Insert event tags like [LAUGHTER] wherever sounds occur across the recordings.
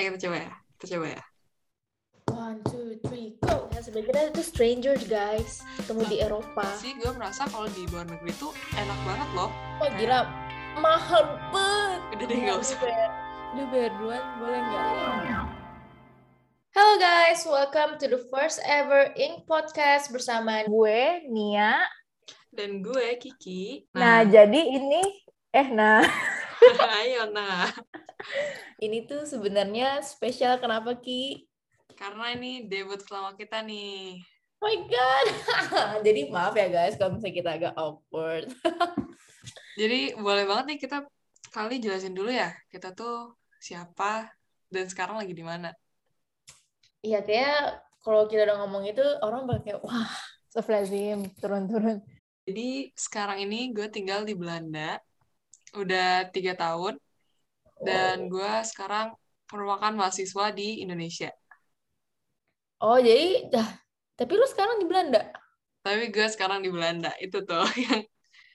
Eh, kita coba ya. Kita coba ya. One, two, three, go. Ya, sebenarnya itu strangers guys, ketemu di Eropa. Sih, gue merasa kalau di luar negeri tuh enak banget loh. Oh gila, mahal banget. Udah deh, nggak usah. Lu bayar duluan, boleh nggak? Hello guys, welcome to the first ever Ink Podcast bersama gue, Nia. Dan gue, Kiki. Nah, jadi ini, eh nah, [LAUGHS] [LAUGHS] ayo nah. ini tuh sebenarnya spesial kenapa Ki? Karena ini debut pertama kita nih. Oh my god. [LAUGHS] jadi maaf ya guys kalau misalnya kita agak awkward. [LAUGHS] Jadi boleh banget nih kita kali jelasin dulu ya. Kita tuh siapa dan sekarang lagi di mana. Iya kayak kalau kita udah ngomong itu orang bakal kayak wah, Astagfirullahaladzim, turun-turun. Jadi sekarang ini gue tinggal di Belanda. Udah tiga tahun. Dan gue sekarang merupakan mahasiswa di Indonesia. Oh jadi, dah. Tapi lu sekarang di Belanda? Tapi gue sekarang di Belanda. Itu tuh [LAUGHS] yang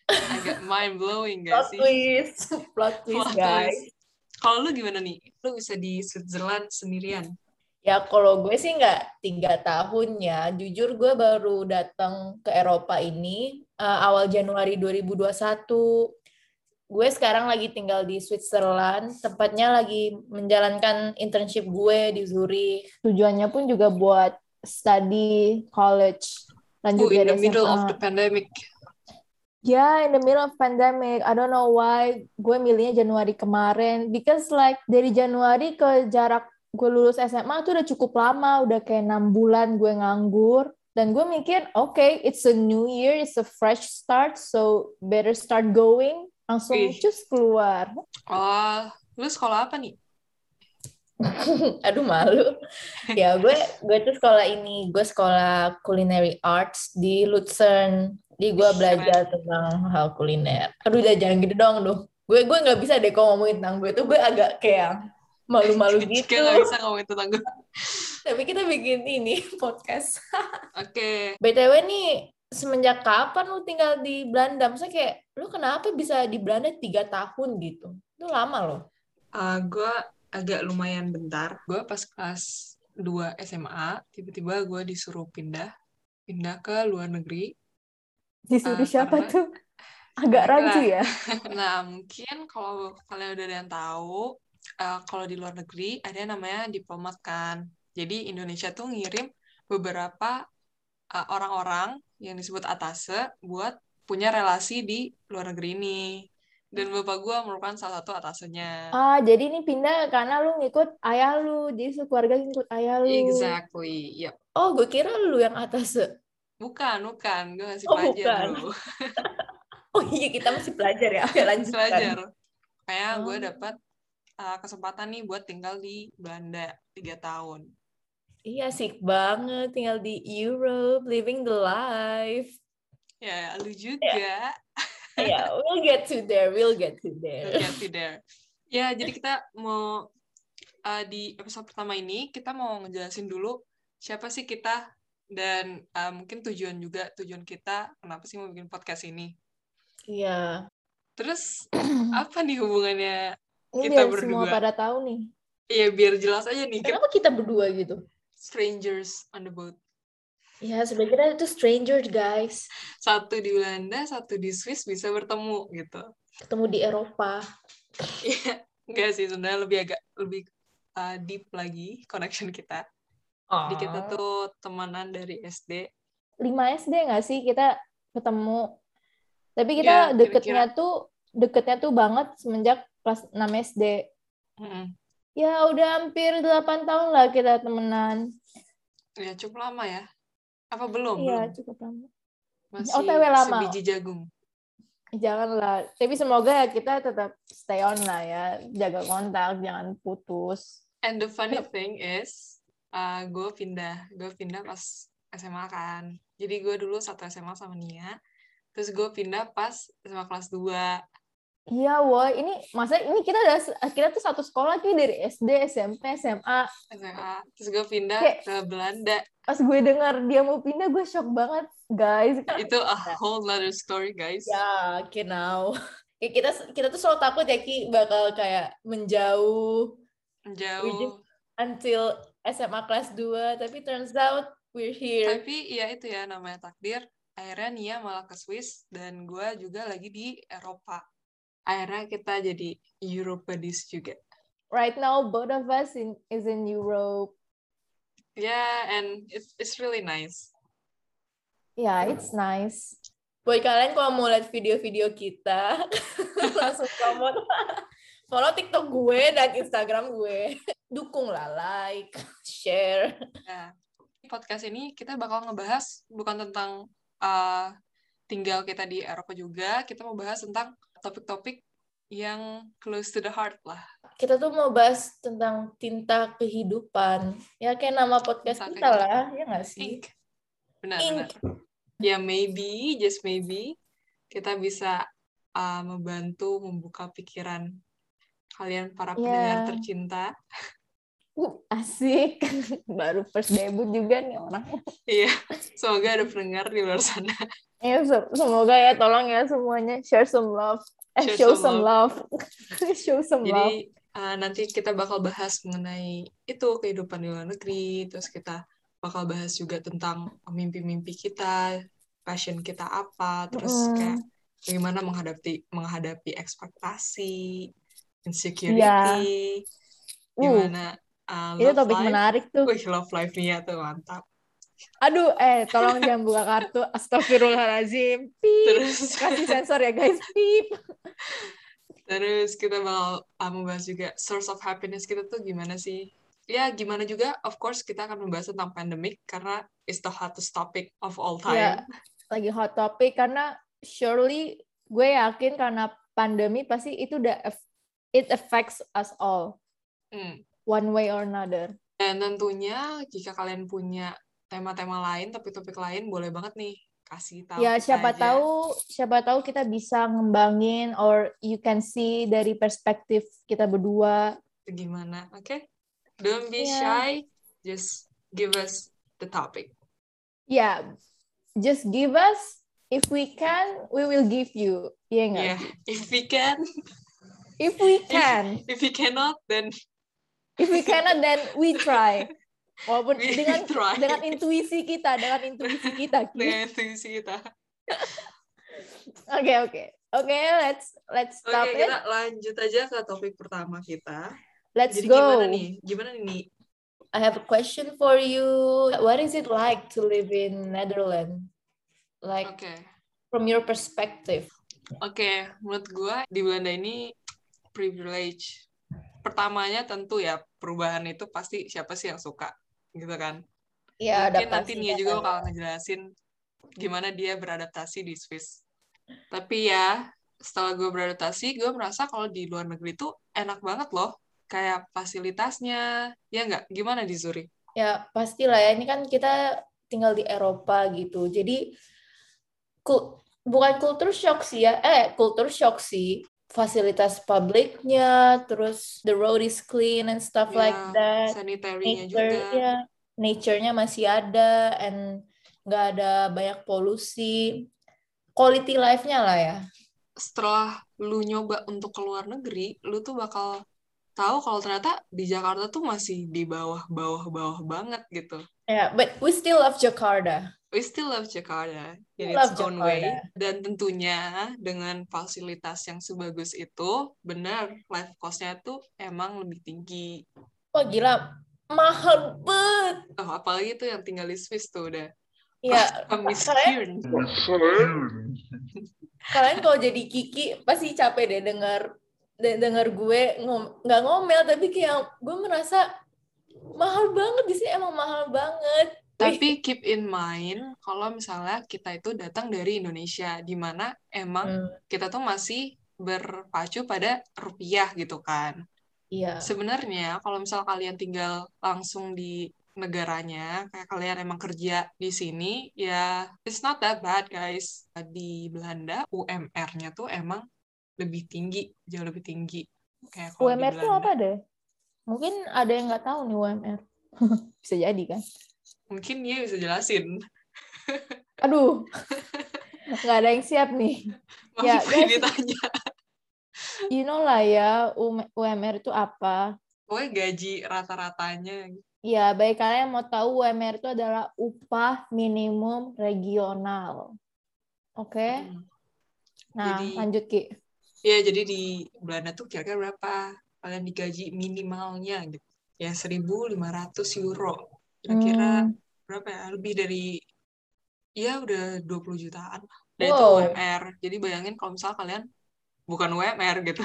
agak mind blowing Plot gak sih? twist, plot twist Plot guys. twist. Kalau lu gimana nih? Lu bisa di Switzerland sendirian? Ya kalau gue sih nggak tiga tahun ya. Jujur gue baru datang ke Eropa ini uh, awal Januari 2021. Gue sekarang lagi tinggal di Switzerland, tepatnya lagi menjalankan internship gue di Zurich. Tujuannya pun juga buat study college. Lanjut Oh, in the middle SMA. of the pandemic. Yeah, in the middle of pandemic. I don't know why gue milihnya Januari kemarin. Because like dari Januari ke jarak gue lulus SMA tuh udah cukup lama. Udah kayak enam bulan gue nganggur. Dan gue mikir, okay, it's a new year, it's a fresh start, so better start going. Langsung Wih. cus keluar. Oh, lu sekolah apa nih? [LAUGHS] Aduh malu. ya gue gue tuh sekolah ini, gue sekolah culinary arts di Luzern. Jadi gue Ih, belajar tentang hal kuliner. Aduh udah jangan gitu dong duh. Gue gue nggak bisa deh kalau ngomongin tentang gue tuh gue agak kayak malu-malu gitu. Kita nggak bisa ngomongin tentang gue. Tapi kita bikin ini [LAUGHS] podcast. Oke. BTW nih semenjak kapan lu tinggal di Belanda? Maksudnya kayak lu kenapa bisa di Belanda tiga tahun gitu? Itu lama loh. Uh, gue agak lumayan bentar. Gue pas kelas 2 SMA, tiba-tiba gue disuruh pindah. Pindah ke luar negeri. Disuruh Ah, siapa karena- tuh? Agak Enggak. rancu ya? [LAUGHS] Nah, mungkin kalau kalian udah ada yang tahu, uh, kalau di luar negeri ada yang namanya diplomat kan. Jadi Indonesia tuh ngirim beberapa uh, orang-orang yang disebut atase buat punya relasi di luar negeri ini. Dan bapak gue merupakan salah satu atasenya. Ah, jadi ini pindah karena lu ngikut ayah lu. Jadi sekeluarga ngikut ayah lu. Exactly, yep. Oh, gue kira lu yang atas. Bukan, bukan. Gue masih Oh, pelajar bukan. dulu. [LAUGHS] Oh iya, kita masih pelajar ya. Oke, lanjut. Pelajar. Kayak gue Oh. dapat uh, kesempatan nih buat tinggal di Belanda tiga tahun. Iya, asik banget tinggal di Europe, living the life. Ya, lu juga. Ya, we'll get to there, we'll get to We'll there. get to there. Ya, jadi kita mau uh, di episode pertama ini kita mau ngejelasin dulu siapa sih kita dan uh, mungkin tujuan juga tujuan kita kenapa sih mau bikin podcast ini. Iya. Terus [CLEARS THROAT] apa nih hubungannya? Ini Kita biar semua berdua. pada tahu nih. Ya biar jelas aja nih Kenapa kita berdua gitu? Strangers on the boat. Ya, sebenarnya itu strangers, guys. Satu di Belanda, satu di Swiss bisa bertemu gitu. Ketemu di Eropa. Iya, enggak sih sebenarnya lebih agak lebih uh, deep lagi connection kita. Jadi kita Oh. tuh temenan dari SD 5 SD nggak sih kita ketemu? Tapi Ya, kita kira-kira. deketnya tuh deketnya tuh banget semenjak kelas 6 SD. Mm-mm. Ya udah hampir 8 tahun lah kita temenan. Ya, cukup lama ya. Apa belum? Iya, belum. cukup lama. Masih OTW lama. sebiji jagung. Janganlah. Tapi semoga ya kita tetap stay on lah ya. Jaga kontak, jangan putus. And the funny thing is, uh, gue pindah. Gue pindah pas SMA kan. Jadi gue dulu satu SMA sama Nia. Terus gue pindah pas SMA kelas 2. Iya, woi. Ini masa ini kita udah kita tuh satu sekolah ki dari SD, SMP, SMA. SMA. Terus gue pindah Kayak- ke Belanda. Pas gue dengar dia mau pindah, gue shock banget, guys. Itu a whole nother story, guys. Ya, okay now. [LAUGHS] Ya, kita kita tuh selalu takut ya Ki bakal kayak menjauh. Jauh. until SMA kelas 2 tapi turns out we're here Tapi ya itu ya namanya takdir. Akhirnya Nia malah ke Swiss dan gue juga lagi di Eropa. Akhirnya kita jadi Europedis juga. right now both of us in is in Europe. Yeah, and it's it's really nice. yeah it's nice. Buat kalian kalau mau lihat video-video kita [LAUGHS] langsung promote follow TikTok gue dan Instagram gue. Dukung lah like share. Nah, podcast ini kita bakal ngebahas bukan tentang uh, tinggal kita di Eropa juga, kita mau bahas tentang topik-topik yang close to the heart lah. kita tuh mau bahas tentang tinta kehidupan ya kayak nama podcast Tinta kita lah ya nggak sih Ink. Benar, Ink. benar. Ya maybe, just maybe, kita bisa uh, membantu membuka pikiran kalian para Ya. pendengar tercinta. Uh, asik. [LAUGHS] Baru first debut juga nih orang. Iya, semoga ada pendengar di luar sana. ya se- semoga ya tolong ya semuanya share some love. Eh Share show some some love, [LAUGHS] show some love. Jadi uh, nanti kita bakal bahas mengenai itu kehidupan di luar negeri, terus kita bakal bahas juga tentang mimpi-mimpi kita, passion kita apa, terus Mm. kayak bagaimana menghadapi menghadapi ekspektasi, insecurity, Uh, gimana uh, itu love topik life. menarik tuh Wih, love life-nya tuh mantap. aduh eh tolong jangan buka kartu [LAUGHS] astagfirullahalazim pip Terus kasih sensor ya guys pip Terus kita bakal uh, membahas juga source of happiness kita tuh gimana sih? Ya, gimana juga, of course, kita akan membahas tentang pandemic karena it's the hottest topic of all ya time. lagi hot topic karena surely gue yakin karena pandemi pasti itu udah it affects us all Hmm. One way or another. Dan tentunya, jika kalian punya tema-tema lain, topik-topik lain, boleh banget nih kasih tahu Ya siapa aja. tahu siapa tahu kita bisa ngembangin or you can see dari perspektif kita berdua. Gimana, oke? Don't be Iya. shy, just give us the topic. Ya, just give us if we can, we will give you. Iya enggak? Yeah, if we can, If we can, if we cannot, then if we cannot then we try. Walaupun we dengan try. dengan intuisi kita, dengan intuisi kita. Ki. dengan intuisi kita. Oke oke oke let's let's stop it. kita lanjut aja ke topik pertama kita. Let's Jadi go. gimana nih? Gimana nih? I have a question for you. What is it like to live in Netherlands? Like Oke. from your perspective. Oke, menurut gua di Belanda ini privilege. Pertamanya tentu ya perubahan itu pasti siapa sih yang suka gitu kan. Ya Mungkin nanti Nia juga kan. bakal ngejelasin gimana dia beradaptasi di Swiss. Tapi ya setelah gue beradaptasi, gue merasa kalau di luar negeri tuh enak banget loh. Kayak fasilitasnya, ya nggak? Gimana di Zurich? Ya pastilah ya ini kan kita tinggal di Eropa gitu. Jadi kul- bukan culture shock sih ya. Eh culture shock sih. Fasilitas publiknya, terus the road is clean and stuff Ya, like that. sanitary-nya nature juga. ya nature-nya masih ada and nggak ada banyak polusi quality life-nya lah ya setelah lu nyoba untuk ke luar negeri, lu tuh bakal tahu kalau ternyata di Jakarta tuh masih di bawah-bawah-bawah banget gitu. ya but we still love Jakarta We still love Jakarta in We its love own way. Jakarta. Dan tentunya dengan fasilitas yang sebagus itu, benar life cost-nya tuh emang lebih tinggi. wah gila mahal banget Oh, apalagi tuh yang tinggal di Swiss tuh udah [LAUGHS] ya miskin. kalian kalau jadi Kiki pasti capek deh dengar de- dengar gue ngom- nggak ngomel tapi kayak gue merasa mahal banget di sini emang mahal banget Tapi keep in mind kalau misalnya kita itu datang dari Indonesia, di mana emang Hmm, kita tuh masih berpacu pada rupiah gitu kan. iya Sebenarnya kalau misal kalian tinggal langsung di negaranya, kayak kalian emang kerja di sini, ya it's not that bad guys. Di Belanda UMR-nya tuh emang lebih tinggi, jauh lebih tinggi. Kayak UMR Belanda. apa deh mungkin ada yang nggak tahu nih UMR [LAUGHS] bisa jadi kan Mungkin dia bisa jelasin. [LAUGHS] Aduh, nggak ada yang siap nih. Maaf Ya, guys. ditanya. You know lah ya, UM- UMR itu apa. pokoknya gaji rata-ratanya. Ya, baik kalian mau tahu UMR itu adalah upah minimum regional. Oke. Hmm. Nah, Jadi- lanjut Ki. Ya, jadi di Belanda tuh kira-kira berapa kalian digaji minimalnya gitu. Ya, 1.500 euro. Kira-kira Hmm, berapa ya? Lebih dari, ya udah 20 jutaan. Dan itu Wow. UMR. Jadi bayangin kalau misal kalian bukan UMR gitu.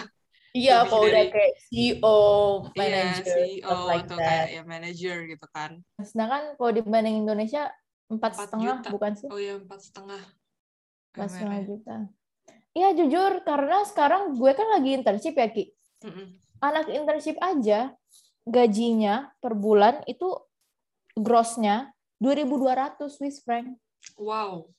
Iya, kalau udah dari- kayak CEO, Iya, manager, CEO stuff like atau that. kayak ya manager gitu kan. Sedangkan kalau dibanding Indonesia empat 4 setengah juta. bukan sih? Oh iya, empat setengah. Empat setengah juta. Iya jujur karena sekarang gue kan lagi internship ya Ki. Mm-mm. Anak internship aja gajinya per bulan itu grossnya 2.200 Swiss franc. Wow.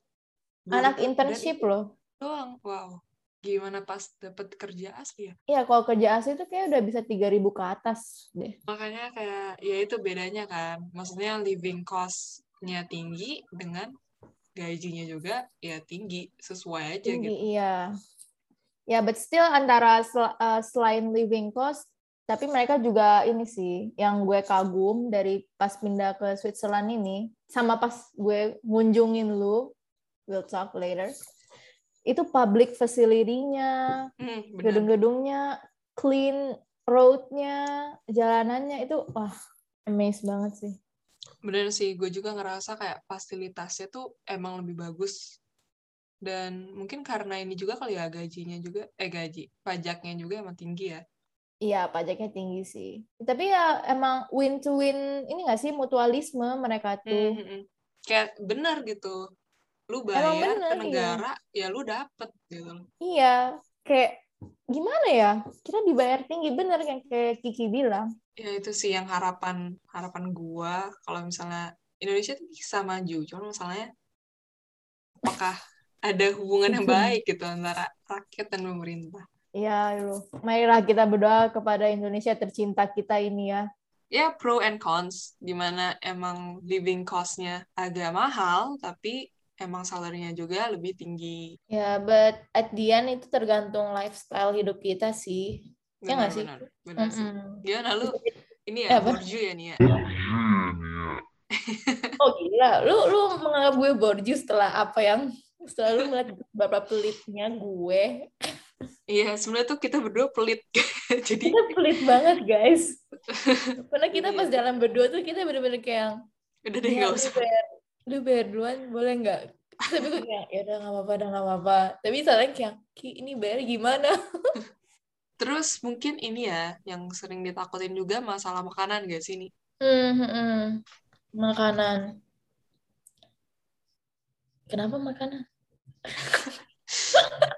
Anak Dari- internship dari loh. doang. Wow. Gimana pas dapet kerja asli ya? Iya kalau kerja asli itu kayak udah bisa 3.000 ke atas deh. Makanya kayak ya itu bedanya kan. Maksudnya living cost-nya tinggi dengan gajinya juga ya tinggi sesuai aja Tinggi, gitu. iya. Ya, but still antara sel- uh, selain living cost, tapi mereka juga ini sih, yang gue kagum dari pas pindah ke Switzerland ini, sama pas gue ngunjungin lu, we'll talk later, itu public facility-nya, Hmm, gedung-gedungnya, clean road-nya, jalanannya itu, wah, amazed banget sih. Bener sih, gue juga ngerasa kayak fasilitasnya tuh emang lebih bagus. Dan mungkin karena ini juga kali ya gajinya juga, eh gaji, pajaknya juga emang tinggi ya. Iya, pajaknya tinggi sih. Tapi ya emang win to win ini nggak sih mutualisme mereka Hmm, tuh. hmm, hmm. Kayak benar gitu. Lu Emang bayar bener, ke iya. negara, ya lu dapet gitu. Iya, kayak gimana ya? Kita dibayar tinggi bener yang kayak Kiki bilang. Ya itu sih yang harapan harapan gua kalau misalnya Indonesia tuh bisa maju. Cuma masalahnya apakah ada hubungan yang [LAUGHS] baik gitu antara rakyat dan pemerintah. Iya, lu. Marilah kita berdoa kepada Indonesia tercinta kita ini ya. Ya pro and cons, di mana emang living cost-nya agak mahal, tapi emang salary-nya juga lebih tinggi. Ya, but at the end itu tergantung lifestyle hidup kita sih. Ya nggak sih? Benar-benar, benar sih. Mm-mm. Gimana lu? Ini ya, borju ya nih ya? [LAUGHS] Oh gila, lu lu menganggap gue borju setelah apa yang setelah lu melihat berapa pelitnya gue. Iya, sebenarnya tuh kita berdua pelit. [LAUGHS] Jadi, Kita pelit banget guys. [LAUGHS] Karena kita pas Iya. jalan berdua tuh kita bener-bener kayak udah deh "Ya, nggak lu usah. Lu bayar duluan boleh nggak? [LAUGHS] Tapi gue kayak ya udah nggak apa-apa, udah nggak apa-apa. Tapi soalnya kayak Ki ini bayar gimana? [LAUGHS] Terus mungkin ini ya, yang sering ditakutin juga masalah makanan gak sih nih? Hmm, hmm, hmm. Makanan. Kenapa makanan? [LAUGHS]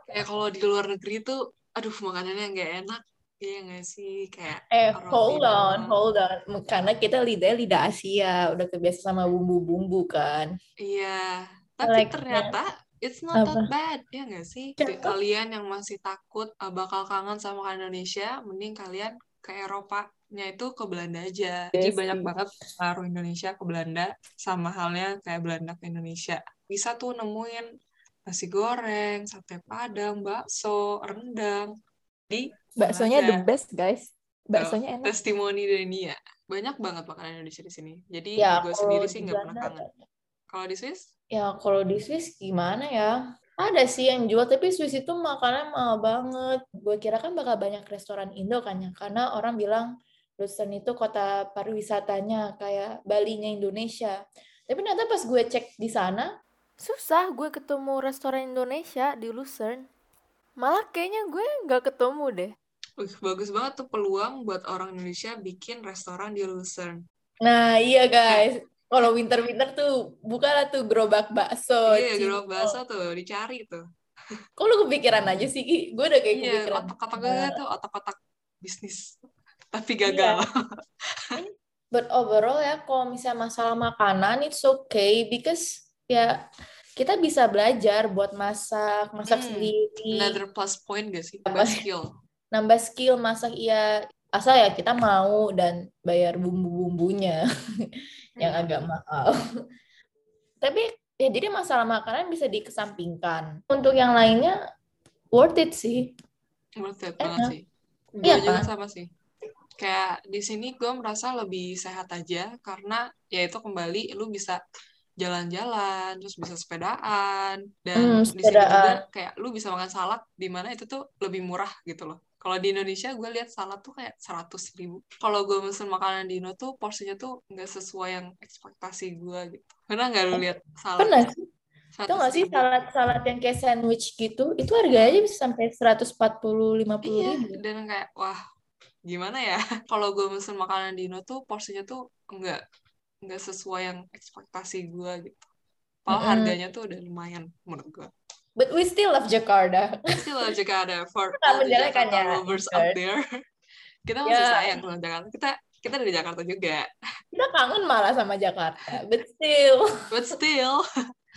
Kayak kalau di luar negeri tuh, aduh makanannya nggak enak. Iya nggak sih? Kayak Eh, roti hold on, hold on. Karena kita lidahnya lidah Asia, udah kebiasa sama bumbu-bumbu kan. Iya, tapi Like, ternyata it's not that bad, ya nggak sih? Kenapa? Kalian yang masih takut uh, bakal kangen sama Indonesia, mending kalian ke Eropa-nya itu ke Belanda aja. Jadi Yes, banyak sih. banget pengaruh Indonesia ke Belanda, sama halnya kayak Belanda ke Indonesia. Bisa tuh nemuin nasi goreng, sate padang, bakso, rendang di Baksonya the best, guys. Baksonya enak. testimoni dari Nia. Banyak banget makanan Indonesia di sini. Jadi Ya, gue kalau sendiri di sih nggak pernah kangen. Kalau di Swiss? Ya kalau di Swiss gimana ya? Ada sih yang jual, tapi Swiss itu makannya mahal banget. Gue kira kan bakal banyak restoran Indo kan ya, karena orang bilang Lucerne itu kota pariwisatanya kayak Bali-nya Indonesia. Tapi ternyata pas gue cek di sana, susah gue ketemu restoran Indonesia di Lucerne. Malah kayaknya gue nggak ketemu deh. Bagus banget tuh peluang buat orang Indonesia bikin restoran di Lucerne. Nah iya guys, kalau winter-winter tuh bukalah tuh gerobak bakso. iya, gerobak bakso tuh, dicari tuh. Kok lu kepikiran aja sih, Ki? Gue udah kayak Iya, kepikiran. otak-otak gue tuh, otak-otak bisnis. Tapi Iya. gagal. [LAUGHS] But overall ya, kalau misalnya masalah makanan, it's okay because ya kita bisa belajar buat masak, masak Hmm, sendiri, Another plus point gak sih? Buat skill. Nambah skill masak iya asal ya kita mau dan bayar bumbu-bumbunya [LAUGHS] yang Hmm. agak mahal. [LAUGHS] Tapi ya jadi masalah makanan bisa dikesampingkan. Untuk yang lainnya worth it sih. Worth it Enak. banget sih. Gue Iya juga kan? sama sih. kayak di sini gue merasa lebih sehat aja karena ya itu kembali lu bisa jalan-jalan terus bisa sepedaan dan Hmm, di sini juga sepedaan. kayak lu bisa makan salad di mana itu tuh lebih murah gitu loh kalau di Indonesia gue lihat salad tuh kayak seratus ribu kalau gue pesen makanan di Indo tuh porsinya tuh nggak sesuai yang ekspektasi gue gitu pernah nggak lu lihat salad Pernah sih? Itu nggak sih 100.000? salad-salad yang kayak sandwich gitu? Itu harganya bisa sampai 140 50 Iya, ribu. dan kayak wah gimana ya? [LAUGHS] Kalau gue pesen makanan di Indo tuh porsinya tuh nggak nggak sesuai yang ekspektasi gue gitu. Padahal harganya tuh udah lumayan menurut gue. But we still love Jakarta. Still aja ada for all the Jakarta ya, lovers out there. [LAUGHS] Kita masih Ya. sayang sama Jakarta. Kita kita dari Jakarta juga. Kita kangen malah sama Jakarta. But still. [LAUGHS] But still,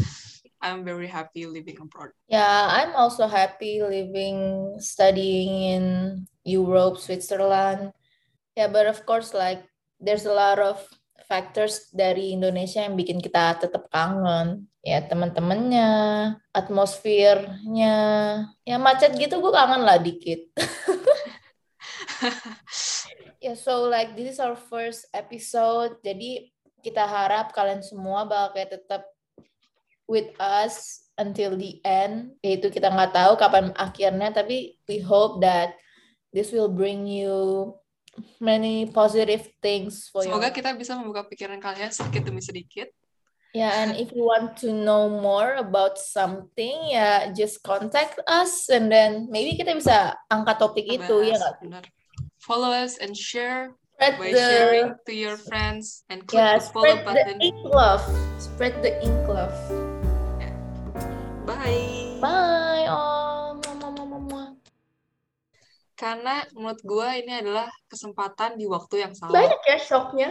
[LAUGHS] I'm very happy living abroad. Yeah, I'm also happy living, studying in Europe, Switzerland. Yeah, but of course, like there's a lot of factors dari Indonesia yang bikin kita tetap kangen. Ya, teman-temannya, atmosfernya, ya macet gitu gue kangen lah dikit. [LAUGHS] Ya, so like this is our first episode. Jadi kita harap kalian semua bakal kayak tetap with us until the end. Yaitu kita nggak tahu kapan akhirnya, tapi we hope that this will bring you many positive things for Semoga your kita bisa membuka pikiran kalian sedikit demi sedikit. Yeah, and if you want to know more about something, ya just contact us and then maybe kita bisa angkat topik itu ya nggak? benar. Follow us and share Spread by the sharing to your friends and click yeah, the follow spread the button. ink love. Spread the ink love. Bye. Bye. Oh, Karena menurut gue ini adalah kesempatan di waktu yang salah. Banyak ya shocknya.